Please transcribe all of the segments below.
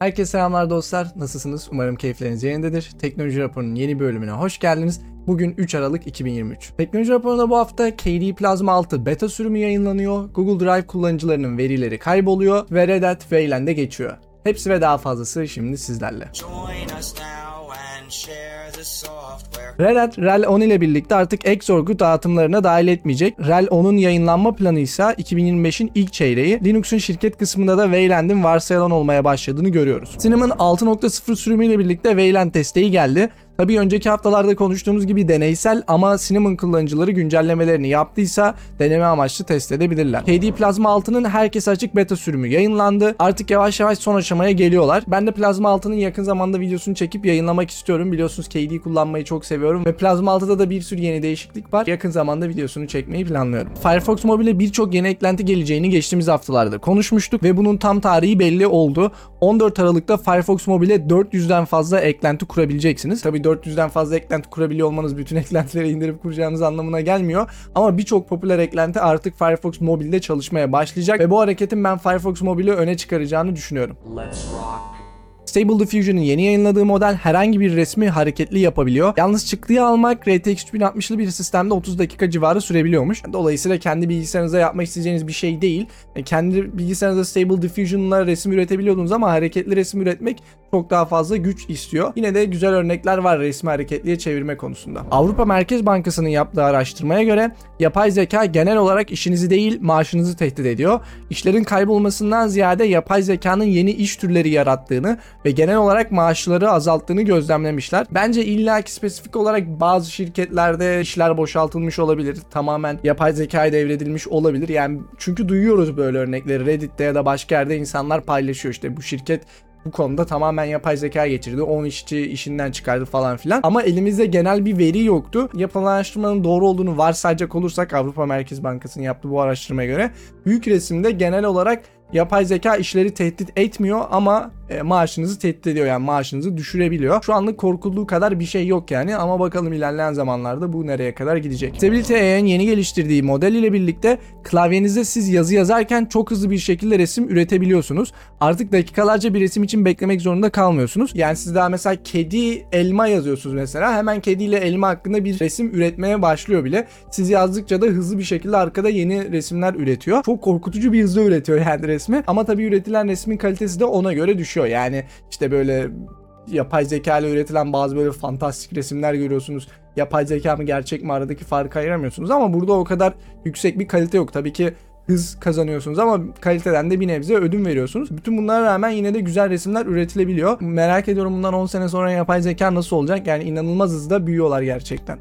Herkese selamlar dostlar. Nasılsınız? Umarım keyifleriniz yerindedir. Teknoloji Raporu'nun yeni bölümüne hoş geldiniz. Bugün 3 Aralık 2023. Teknoloji Raporu'nda bu hafta KD Plasma 6 beta sürümü yayınlanıyor. Google Drive kullanıcılarının verileri kayboluyor ve Red Hat Wayland'e geçiyor. Hepsi ve daha fazlası şimdi sizlerle. Join us now and share the software. Red Hat RHEL 10 ile birlikte artık Xorg'u dağıtımlarına dahil etmeyecek. RHEL 10'un yayınlanma planı ise 2025'in ilk çeyreği. Linux'un şirket kısmında da Wayland'in varsayılan olmaya başladığını görüyoruz. Cinnamon 6.0 sürümüyle birlikte Wayland desteği geldi. Tabii önceki haftalarda konuştuğumuz gibi deneysel ama Cinnamon kullanıcıları güncellemelerini yaptıysa deneme amaçlı test edebilirler. KD Plasma 6'nın herkes açık beta sürümü yayınlandı. Artık yavaş yavaş son aşamaya geliyorlar. Ben de Plasma 6'nın yakın zamanda videosunu çekip yayınlamak istiyorum. Biliyorsunuz KD kullanmayı çok seviyorum ve Plasma 6'da da bir sürü yeni değişiklik var. Yakın zamanda videosunu çekmeyi planlıyorum. Firefox Mobile'e birçok yeni eklenti geleceğini geçtiğimiz haftalarda konuşmuştuk ve bunun tam tarihi belli oldu. 14 Aralık'ta Firefox Mobile'e 400'den fazla eklenti kurabileceksiniz. Tabii 400'den fazla eklenti kurabiliyor olmanız bütün eklentileri indirip kuracağınız anlamına gelmiyor. Ama birçok popüler eklenti artık Firefox Mobile'de çalışmaya başlayacak ve bu hareketin ben Firefox Mobile'i öne çıkaracağını düşünüyorum. Let's rock. Stable Diffusion'ın yeni yayınladığı model herhangi bir resmi hareketli yapabiliyor. Yalnız çıktıya almak RTX 3060'lı bir sistemde 30 dakika civarı sürebiliyormuş. Dolayısıyla kendi bilgisayarınıza yapmak isteyeceğiniz bir şey değil. Kendi bilgisayarınızda Stable Diffusion'la resim üretebiliyordunuz ama hareketli resim üretmek çok daha fazla güç istiyor. Yine de güzel örnekler var resmi hareketliye çevirme konusunda. Avrupa Merkez Bankası'nın yaptığı araştırmaya göre yapay zeka genel olarak işinizi değil maaşınızı tehdit ediyor. İşlerin kaybolmasından ziyade yapay zekanın yeni iş türleri yarattığını ve genel olarak maaşları azalttığını gözlemlemişler. Bence illaki spesifik olarak bazı şirketlerde işler boşaltılmış olabilir. Tamamen yapay zekaya devredilmiş olabilir. Yani çünkü duyuyoruz böyle örnekleri Reddit'te ya da başka yerde insanlar paylaşıyor işte bu şirket bu konuda tamamen yapay zeka geçirdi. 10 işçi işinden çıkardı falan filan. Ama elimizde genel bir veri yoktu. Yapılan araştırmanın doğru olduğunu varsayacak olursak Avrupa Merkez Bankası'nın yaptığı bu araştırmaya göre büyük resimde genel olarak yapay zeka işleri tehdit etmiyor ama e, maaşınızı tehdit ediyor yani maaşınızı düşürebiliyor. Şu anlık korkulduğu kadar bir şey yok yani ama bakalım ilerleyen zamanlarda bu nereye kadar gidecek. Stability AI'nin yeni geliştirdiği model ile birlikte klavyenizde siz yazı yazarken çok hızlı bir şekilde resim üretebiliyorsunuz. Artık dakikalarca bir resim için beklemek zorunda kalmıyorsunuz. Yani siz daha mesela kedi elma yazıyorsunuz mesela hemen kedi ile elma hakkında bir resim üretmeye başlıyor bile. Siz yazdıkça da hızlı bir şekilde arkada yeni resimler üretiyor. Çok korkutucu bir hızda üretiyor yani resmi. Ama tabii üretilen resmin kalitesi de ona göre düşüyor. Yani işte böyle yapay zeka ile üretilen bazı böyle fantastik resimler görüyorsunuz. Yapay zeka mı gerçek mi aradaki farkı ayıramıyorsunuz ama burada o kadar yüksek bir kalite yok. Tabii ki hız kazanıyorsunuz ama kaliteden de bir nebze ödün veriyorsunuz. Bütün bunlara rağmen yine de güzel resimler üretilebiliyor. Merak ediyorum bundan 10 sene sonra yapay zeka nasıl olacak? Yani inanılmaz hızda büyüyorlar gerçekten.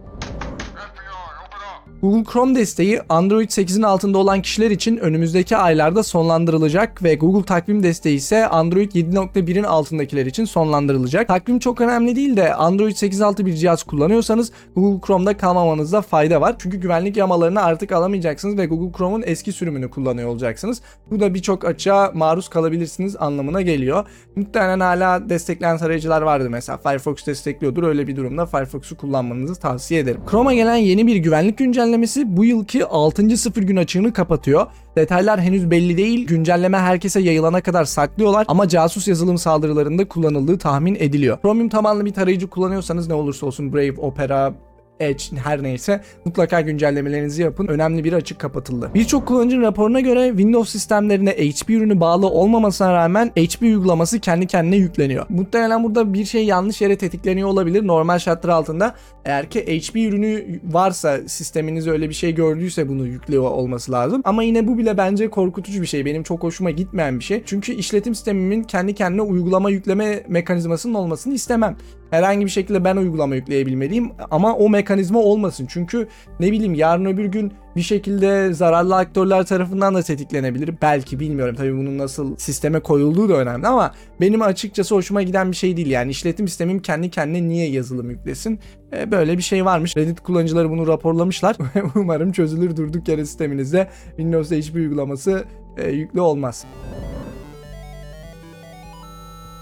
Google Chrome desteği Android 8'in altında olan kişiler için önümüzdeki aylarda sonlandırılacak ve Google takvim desteği ise Android 7.1'in altındakiler için sonlandırılacak. Takvim çok önemli değil de Android 8.6 bir cihaz kullanıyorsanız Google Chrome'da kalmamanızda fayda var. Çünkü güvenlik yamalarını artık alamayacaksınız ve Google Chrome'un eski sürümünü kullanıyor olacaksınız. Bu da birçok açığa maruz kalabilirsiniz anlamına geliyor. Muhtemelen hala destekleyen tarayıcılar vardı mesela. Firefox destekliyordur. Öyle bir durumda Firefox'u kullanmanızı tavsiye ederim. Chrome'a gelen yeni bir güvenlik güncellemesi bu yılki 6. sıfır gün açığını kapatıyor. Detaylar henüz belli değil. Güncelleme herkese yayılana kadar saklıyorlar ama casus yazılım saldırılarında kullanıldığı tahmin ediliyor. Chromium tabanlı bir tarayıcı kullanıyorsanız ne olursa olsun Brave, Opera, Edge her neyse mutlaka güncellemelerinizi yapın. Önemli bir açık kapatıldı. Birçok kullanıcının raporuna göre Windows sistemlerine HP ürünü bağlı olmamasına rağmen HP uygulaması kendi kendine yükleniyor. Muhtemelen burada bir şey yanlış yere tetikleniyor olabilir. Normal şartlar altında eğer ki HP ürünü varsa sisteminiz öyle bir şey gördüyse bunu yüklüyor olması lazım. Ama yine bu bile bence korkutucu bir şey. Benim çok hoşuma gitmeyen bir şey. Çünkü işletim sistemimin kendi kendine uygulama yükleme mekanizmasının olmasını istemem. Herhangi bir şekilde ben uygulama yükleyebilmeliyim ama o mekanizma olmasın. Çünkü ne bileyim yarın öbür gün bir şekilde zararlı aktörler tarafından da tetiklenebilir. Belki bilmiyorum tabii bunun nasıl sisteme koyulduğu da önemli ama benim açıkçası hoşuma giden bir şey değil. Yani işletim sistemim kendi kendine niye yazılım yüklesin? E, böyle bir şey varmış. Reddit kullanıcıları bunu raporlamışlar. Umarım çözülür durduk yere sisteminizde Windows'da hiçbir uygulaması e, yüklü olmaz.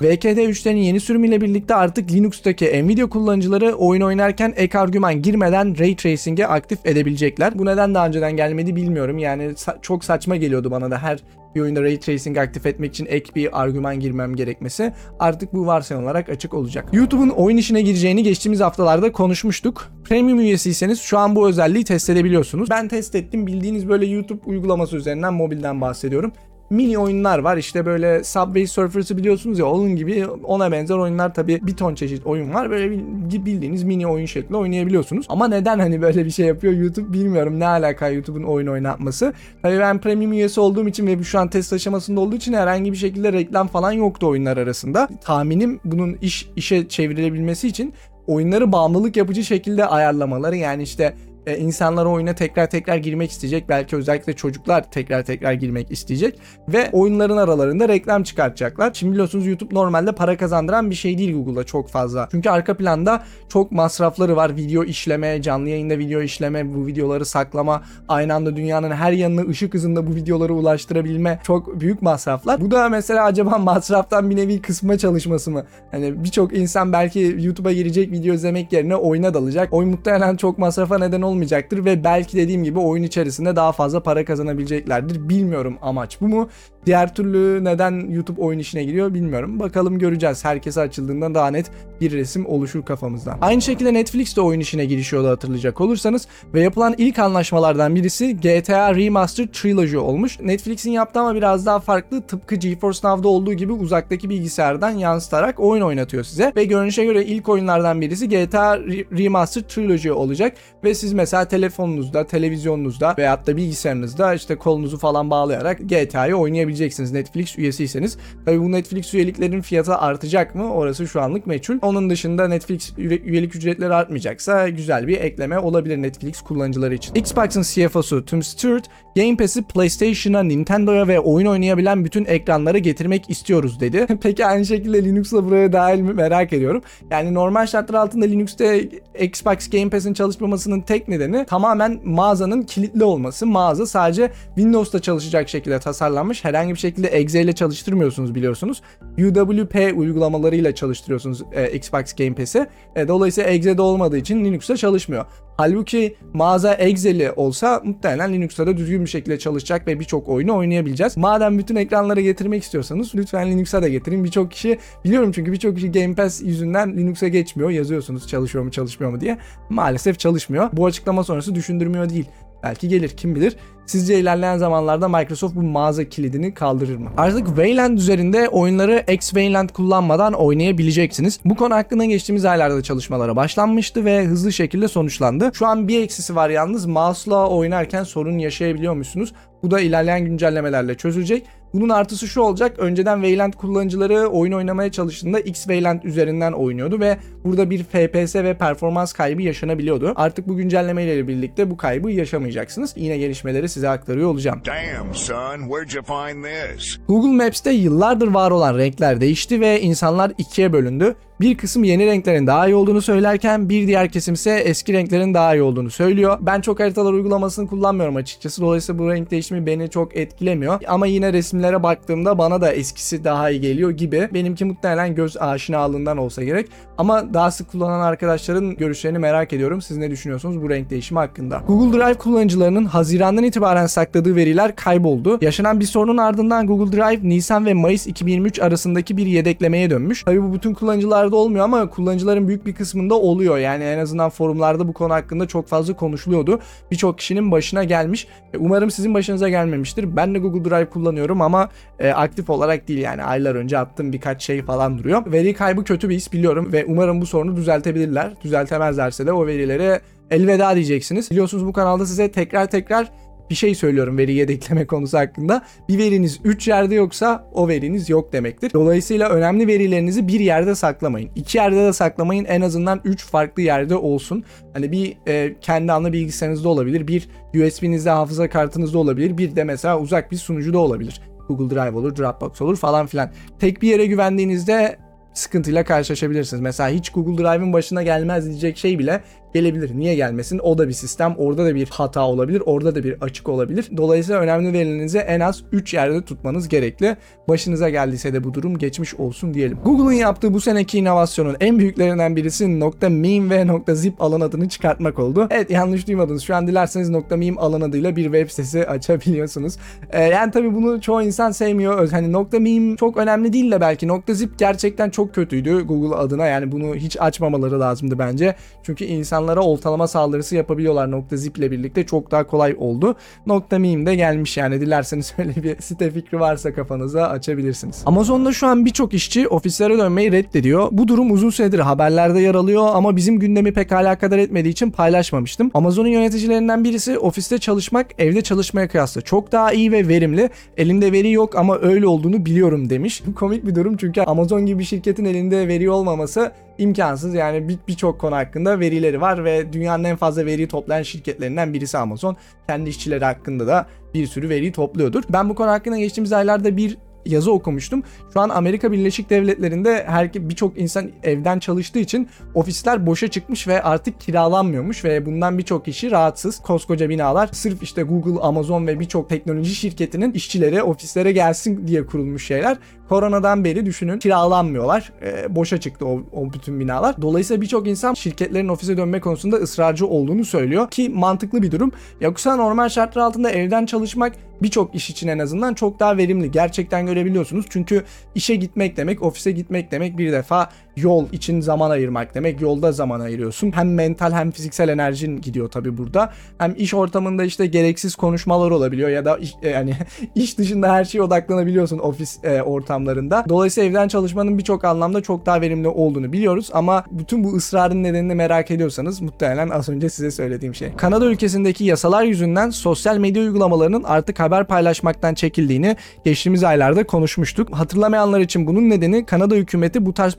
VKD 3'lerin yeni sürümüyle birlikte artık Linux'taki Nvidia kullanıcıları oyun oynarken ek argüman girmeden Ray Tracing'e aktif edebilecekler. Bu neden daha önceden gelmedi bilmiyorum. Yani sa- çok saçma geliyordu bana da her bir oyunda Ray Tracing aktif etmek için ek bir argüman girmem gerekmesi artık bu varsayım olarak açık olacak. YouTube'un oyun işine gireceğini geçtiğimiz haftalarda konuşmuştuk. Premium üyesiyseniz şu an bu özelliği test edebiliyorsunuz. Ben test ettim. Bildiğiniz böyle YouTube uygulaması üzerinden mobilden bahsediyorum mini oyunlar var. İşte böyle Subway Surfers'ı biliyorsunuz ya onun gibi ona benzer oyunlar tabii bir ton çeşit oyun var. Böyle bil- bildiğiniz mini oyun şeklinde oynayabiliyorsunuz. Ama neden hani böyle bir şey yapıyor YouTube bilmiyorum. Ne alaka YouTube'un oyun oynatması. Tabii ben premium üyesi olduğum için ve şu an test aşamasında olduğu için herhangi bir şekilde reklam falan yoktu oyunlar arasında. Tahminim bunun iş işe çevrilebilmesi için oyunları bağımlılık yapıcı şekilde ayarlamaları yani işte e, insanlar oyuna tekrar tekrar girmek isteyecek. Belki özellikle çocuklar tekrar tekrar girmek isteyecek. Ve oyunların aralarında reklam çıkartacaklar. Şimdi biliyorsunuz YouTube normalde para kazandıran bir şey değil Google'da çok fazla. Çünkü arka planda çok masrafları var. Video işleme, canlı yayında video işleme, bu videoları saklama, aynı anda dünyanın her yanına ışık hızında bu videoları ulaştırabilme çok büyük masraflar. Bu da mesela acaba masraftan bir nevi kısma çalışması mı? Hani birçok insan belki YouTube'a girecek video izlemek yerine oyuna dalacak. Oyun muhtemelen çok masrafa neden olmayacaktır ve belki dediğim gibi oyun içerisinde daha fazla para kazanabileceklerdir. Bilmiyorum amaç bu mu? Diğer türlü neden YouTube oyun işine giriyor bilmiyorum. Bakalım göreceğiz. Herkese açıldığında daha net bir resim oluşur kafamızda. Aynı şekilde Netflix de oyun işine girişiyordu hatırlayacak olursanız ve yapılan ilk anlaşmalardan birisi GTA Remastered Trilogy olmuş. Netflix'in yaptığı ama biraz daha farklı tıpkı GeForce Now'da olduğu gibi uzaktaki bilgisayardan yansıtarak oyun oynatıyor size ve görünüşe göre ilk oyunlardan birisi GTA Re- Remastered Trilogy olacak ve siz mesela telefonunuzda, televizyonunuzda veyahut da bilgisayarınızda işte kolunuzu falan bağlayarak GTA'yı oynayabileceksiniz Netflix üyesiyseniz. Tabii bu Netflix üyeliklerin fiyatı artacak mı? Orası şu anlık meçhul. Onun dışında Netflix üye- üyelik ücretleri artmayacaksa güzel bir ekleme olabilir Netflix kullanıcıları için. Xbox'ın CFO'su Tim Stewart, Game Pass'i PlayStation'a, Nintendo'ya ve oyun oynayabilen bütün ekranlara getirmek istiyoruz dedi. Peki aynı şekilde Linux'la buraya dahil mi merak ediyorum. Yani normal şartlar altında Linux'te Xbox Game Pass'in çalışmamasının nedeni tamamen mağazanın kilitli olması. Mağaza sadece Windows'ta çalışacak şekilde tasarlanmış. Herhangi bir şekilde exe ile çalıştırmıyorsunuz biliyorsunuz. UWP uygulamalarıyla çalıştırıyorsunuz e, Xbox Game Pass'i. E, dolayısıyla exe'de olmadığı için Linux'ta çalışmıyor. Halbuki mağaza Excel'i olsa muhtemelen Linux'ta da düzgün bir şekilde çalışacak ve birçok oyunu oynayabileceğiz. Madem bütün ekranlara getirmek istiyorsanız lütfen Linux'a da getirin. Birçok kişi biliyorum çünkü birçok kişi Game Pass yüzünden Linux'a geçmiyor. Yazıyorsunuz çalışıyor mu çalışmıyor mu diye. Maalesef çalışmıyor. Bu açıklama sonrası düşündürmüyor değil. Belki gelir kim bilir. Sizce ilerleyen zamanlarda Microsoft bu mağaza kilidini kaldırır mı? Artık Wayland üzerinde oyunları X-Wayland kullanmadan oynayabileceksiniz. Bu konu hakkında geçtiğimiz aylarda çalışmalara başlanmıştı ve hızlı şekilde sonuçlandı. Şu an bir eksisi var yalnız mouse'la oynarken sorun yaşayabiliyor musunuz? Bu da ilerleyen güncellemelerle çözülecek. Bunun artısı şu olacak. Önceden Wayland kullanıcıları oyun oynamaya çalıştığında X Wayland üzerinden oynuyordu ve burada bir FPS ve performans kaybı yaşanabiliyordu. Artık bu güncelleme ile birlikte bu kaybı yaşamayacaksınız. Yine gelişmeleri size aktarıyor olacağım. Damn, son, where'd you find this? Google Maps'te yıllardır var olan renkler değişti ve insanlar ikiye bölündü. Bir kısım yeni renklerin daha iyi olduğunu söylerken bir diğer kesim ise eski renklerin daha iyi olduğunu söylüyor. Ben çok haritalar uygulamasını kullanmıyorum açıkçası. Dolayısıyla bu renk değişimi beni çok etkilemiyor. Ama yine resimlere baktığımda bana da eskisi daha iyi geliyor gibi. Benimki muhtemelen göz aşinalığından olsa gerek. Ama daha sık kullanan arkadaşların görüşlerini merak ediyorum. Siz ne düşünüyorsunuz bu renk değişimi hakkında? Google Drive kullanıcılarının Haziran'dan itibaren sakladığı veriler kayboldu. Yaşanan bir sorunun ardından Google Drive Nisan ve Mayıs 2023 arasındaki bir yedeklemeye dönmüş. Tabii bu bütün kullanıcılarda olmuyor ama kullanıcıların büyük bir kısmında oluyor. Yani en azından forumlarda bu konu hakkında çok fazla konuşuluyordu. Birçok kişinin başına gelmiş. E, Umarım sizin başınıza gelmemiştir. Ben de Google Drive kullanıyorum ama e, aktif olarak değil yani aylar önce attığım birkaç şey falan duruyor. Veri kaybı kötü bir his biliyorum ve umarım bu sorunu düzeltebilirler. Düzeltemezlerse de o verilere elveda diyeceksiniz. Biliyorsunuz bu kanalda size tekrar tekrar bir şey söylüyorum veri yedekleme konusu hakkında. Bir veriniz 3 yerde yoksa o veriniz yok demektir. Dolayısıyla önemli verilerinizi bir yerde saklamayın. İki yerde de saklamayın. En azından 3 farklı yerde olsun. Hani bir e, kendi ana bilgisayarınızda olabilir. Bir USB'nizde hafıza kartınızda olabilir. Bir de mesela uzak bir sunucuda olabilir. Google Drive olur, Dropbox olur falan filan. Tek bir yere güvendiğinizde sıkıntıyla karşılaşabilirsiniz. Mesela hiç Google Drive'ın başına gelmez diyecek şey bile gelebilir. Niye gelmesin? O da bir sistem. Orada da bir hata olabilir. Orada da bir açık olabilir. Dolayısıyla önemli verilerinizi en az 3 yerde tutmanız gerekli. Başınıza geldiyse de bu durum geçmiş olsun diyelim. Google'ın yaptığı bu seneki inovasyonun en büyüklerinden birisi .meme ve .zip alan adını çıkartmak oldu. Evet yanlış duymadınız. Şu an dilerseniz .meme alan adıyla bir web sitesi açabiliyorsunuz. Ee, yani tabii bunu çoğu insan sevmiyor. Hani .meme çok önemli değil de belki .zip gerçekten çok kötüydü Google adına. Yani bunu hiç açmamaları lazımdı bence. Çünkü insanlara oltalama saldırısı yapabiliyorlar .zip ile birlikte çok daha kolay oldu. .meme de gelmiş yani dilerseniz öyle bir site fikri varsa kafanıza açabilirsiniz. Amazon'da şu an birçok işçi ofislere dönmeyi reddediyor. Bu durum uzun süredir haberlerde yer alıyor ama bizim gündemi pek alakadar etmediği için paylaşmamıştım. Amazon'un yöneticilerinden birisi ofiste çalışmak evde çalışmaya kıyasla çok daha iyi ve verimli. Elimde veri yok ama öyle olduğunu biliyorum demiş. Komik bir durum çünkü Amazon gibi bir şirketin elinde veri olmaması imkansız. Yani bir- birçok konu hakkında verileri var ve dünyanın en fazla veriyi toplayan şirketlerinden birisi Amazon. Kendi işçileri hakkında da bir sürü veriyi topluyordur. Ben bu konu hakkında geçtiğimiz aylarda bir yazı okumuştum. Şu an Amerika Birleşik Devletleri'nde her birçok insan evden çalıştığı için ofisler boşa çıkmış ve artık kiralanmıyormuş ve bundan birçok kişi rahatsız. Koskoca binalar sırf işte Google, Amazon ve birçok teknoloji şirketinin işçileri ofislere gelsin diye kurulmuş şeyler. Koronadan beri düşünün kiralanmıyorlar. Ee, boşa çıktı o, o bütün binalar. Dolayısıyla birçok insan şirketlerin ofise dönme konusunda ısrarcı olduğunu söylüyor ki mantıklı bir durum. Yoksa normal şartlar altında evden çalışmak birçok iş için en azından çok daha verimli. Gerçekten görebiliyorsunuz. Çünkü işe gitmek demek, ofise gitmek demek bir defa yol için zaman ayırmak demek. Yolda zaman ayırıyorsun. Hem mental hem fiziksel enerjin gidiyor tabii burada. Hem iş ortamında işte gereksiz konuşmalar olabiliyor ya da iş, e, yani iş dışında her şeye odaklanabiliyorsun ofis e, ortamlarında. Dolayısıyla evden çalışmanın birçok anlamda çok daha verimli olduğunu biliyoruz ama bütün bu ısrarın nedenini merak ediyorsanız muhtemelen az önce size söylediğim şey. Kanada ülkesindeki yasalar yüzünden sosyal medya uygulamalarının artık haber paylaşmaktan çekildiğini geçtiğimiz aylarda konuşmuştuk. Hatırlamayanlar için bunun nedeni Kanada hükümeti bu tarz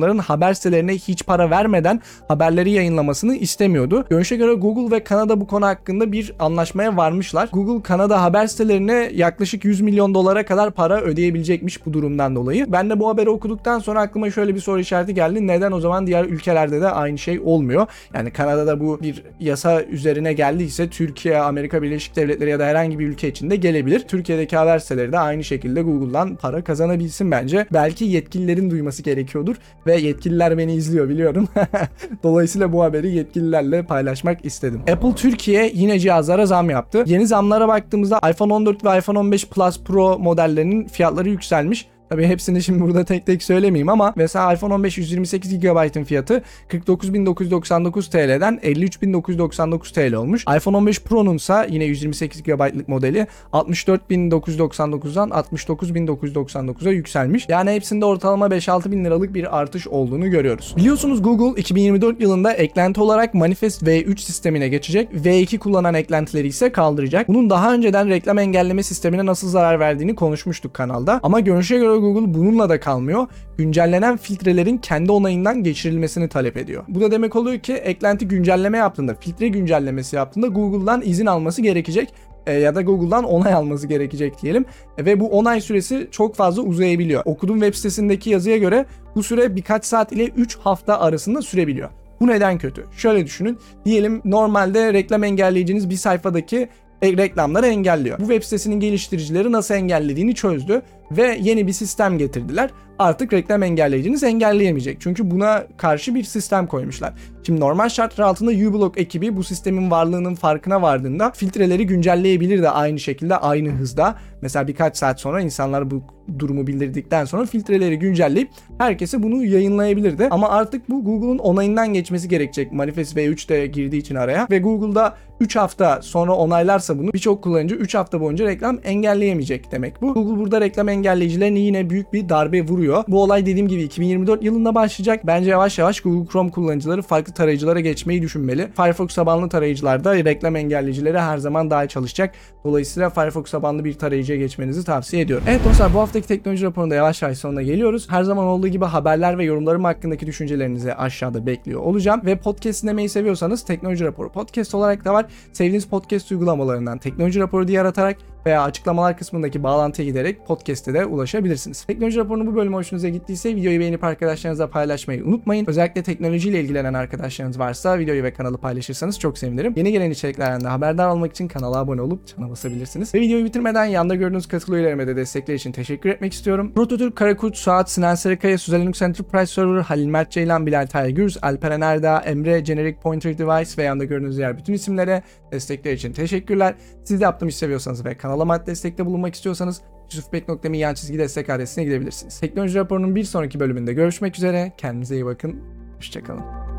platformların haber sitelerine hiç para vermeden haberleri yayınlamasını istemiyordu. Görüşe göre Google ve Kanada bu konu hakkında bir anlaşmaya varmışlar. Google Kanada haber sitelerine yaklaşık 100 milyon dolara kadar para ödeyebilecekmiş bu durumdan dolayı. Ben de bu haberi okuduktan sonra aklıma şöyle bir soru işareti geldi. Neden o zaman diğer ülkelerde de aynı şey olmuyor? Yani Kanada'da bu bir yasa üzerine geldiyse Türkiye, Amerika Birleşik Devletleri ya da herhangi bir ülke için de gelebilir. Türkiye'deki haber siteleri de aynı şekilde Google'dan para kazanabilsin bence. Belki yetkililerin duyması gerekiyordur ve yetkililer beni izliyor biliyorum. Dolayısıyla bu haberi yetkililerle paylaşmak istedim. Apple Türkiye yine cihazlara zam yaptı. Yeni zamlara baktığımızda iPhone 14 ve iPhone 15 Plus Pro modellerinin fiyatları yükselmiş. Tabii hepsini şimdi burada tek tek söylemeyeyim ama mesela iPhone 15 128 GB'ın fiyatı 49.999 TL'den 53.999 TL olmuş. iPhone 15 Pro'nun ise yine 128 GB'lık modeli 64.999'dan 69.999'a yükselmiş. Yani hepsinde ortalama 5-6 bin liralık bir artış olduğunu görüyoruz. Biliyorsunuz Google 2024 yılında eklenti olarak Manifest V3 sistemine geçecek. V2 kullanan eklentileri ise kaldıracak. Bunun daha önceden reklam engelleme sistemine nasıl zarar verdiğini konuşmuştuk kanalda. Ama görünüşe göre Google bununla da kalmıyor. Güncellenen filtrelerin kendi onayından geçirilmesini talep ediyor. Bu da demek oluyor ki eklenti güncelleme yaptığında, filtre güncellemesi yaptığında Google'dan izin alması gerekecek e, ya da Google'dan onay alması gerekecek diyelim. E, ve bu onay süresi çok fazla uzayabiliyor. Okuduğum web sitesindeki yazıya göre bu süre birkaç saat ile 3 hafta arasında sürebiliyor. Bu neden kötü? Şöyle düşünün. Diyelim normalde reklam engelleyiciniz bir sayfadaki reklamları engelliyor. Bu web sitesinin geliştiricileri nasıl engellediğini çözdü ve yeni bir sistem getirdiler. Artık reklam engelleyiciniz engelleyemeyecek. Çünkü buna karşı bir sistem koymuşlar. Şimdi normal şartlar altında uBlock ekibi bu sistemin varlığının farkına vardığında filtreleri güncelleyebilir de aynı şekilde aynı hızda. Mesela birkaç saat sonra insanlar bu durumu bildirdikten sonra filtreleri güncelleyip herkese bunu yayınlayabilirdi. Ama artık bu Google'un onayından geçmesi gerekecek. Manifest V3 de girdiği için araya ve Google'da 3 hafta sonra onaylarsa bunu birçok kullanıcı 3 hafta boyunca reklam engelleyemeyecek demek bu. Google burada reklam engelleyicilerine yine büyük bir darbe vuruyor. Bu olay dediğim gibi 2024 yılında başlayacak. Bence yavaş yavaş Google Chrome kullanıcıları farklı tarayıcılara geçmeyi düşünmeli. Firefox tabanlı tarayıcılarda reklam engelleyicileri her zaman daha çalışacak. Dolayısıyla Firefox tabanlı bir tarayıcıya geçmenizi tavsiye ediyorum. Evet dostlar bu haftaki teknoloji raporunda yavaş yavaş sonuna geliyoruz. Her zaman olduğu gibi haberler ve yorumlarım hakkındaki düşüncelerinizi aşağıda bekliyor olacağım. Ve podcast dinlemeyi seviyorsanız teknoloji raporu podcast olarak da var. Sevdiğiniz podcast uygulamalarından teknoloji raporu diye aratarak veya açıklamalar kısmındaki bağlantıya giderek podcast'e de ulaşabilirsiniz. Teknoloji raporunun bu bölümü hoşunuza gittiyse videoyu beğenip arkadaşlarınızla paylaşmayı unutmayın. Özellikle teknolojiyle ilgilenen arkadaşlarınız varsa videoyu ve kanalı paylaşırsanız çok sevinirim. Yeni gelen içeriklerden de haberdar olmak için kanala abone olup çana basabilirsiniz. Ve videoyu bitirmeden yanda gördüğünüz katıl üyelerime de destekler için teşekkür etmek istiyorum. Prototürk, Karakurt, Suat, Sinan Sarıkaya, Suzel Linux Enterprise Server, Halil Mert Ceylan, Bilal Taygürz, Alperen Erdağ, Emre, Generic Pointer Device ve yanda gördüğünüz diğer bütün isimlere destekler için teşekkürler. Siz de yaptığım işi seviyorsanız ve kanala maddi destekte bulunmak istiyorsanız yusufbek.me yan çizgi destek adresine gidebilirsiniz. Teknoloji raporunun bir sonraki bölümünde görüşmek üzere. Kendinize iyi bakın. Hoşçakalın.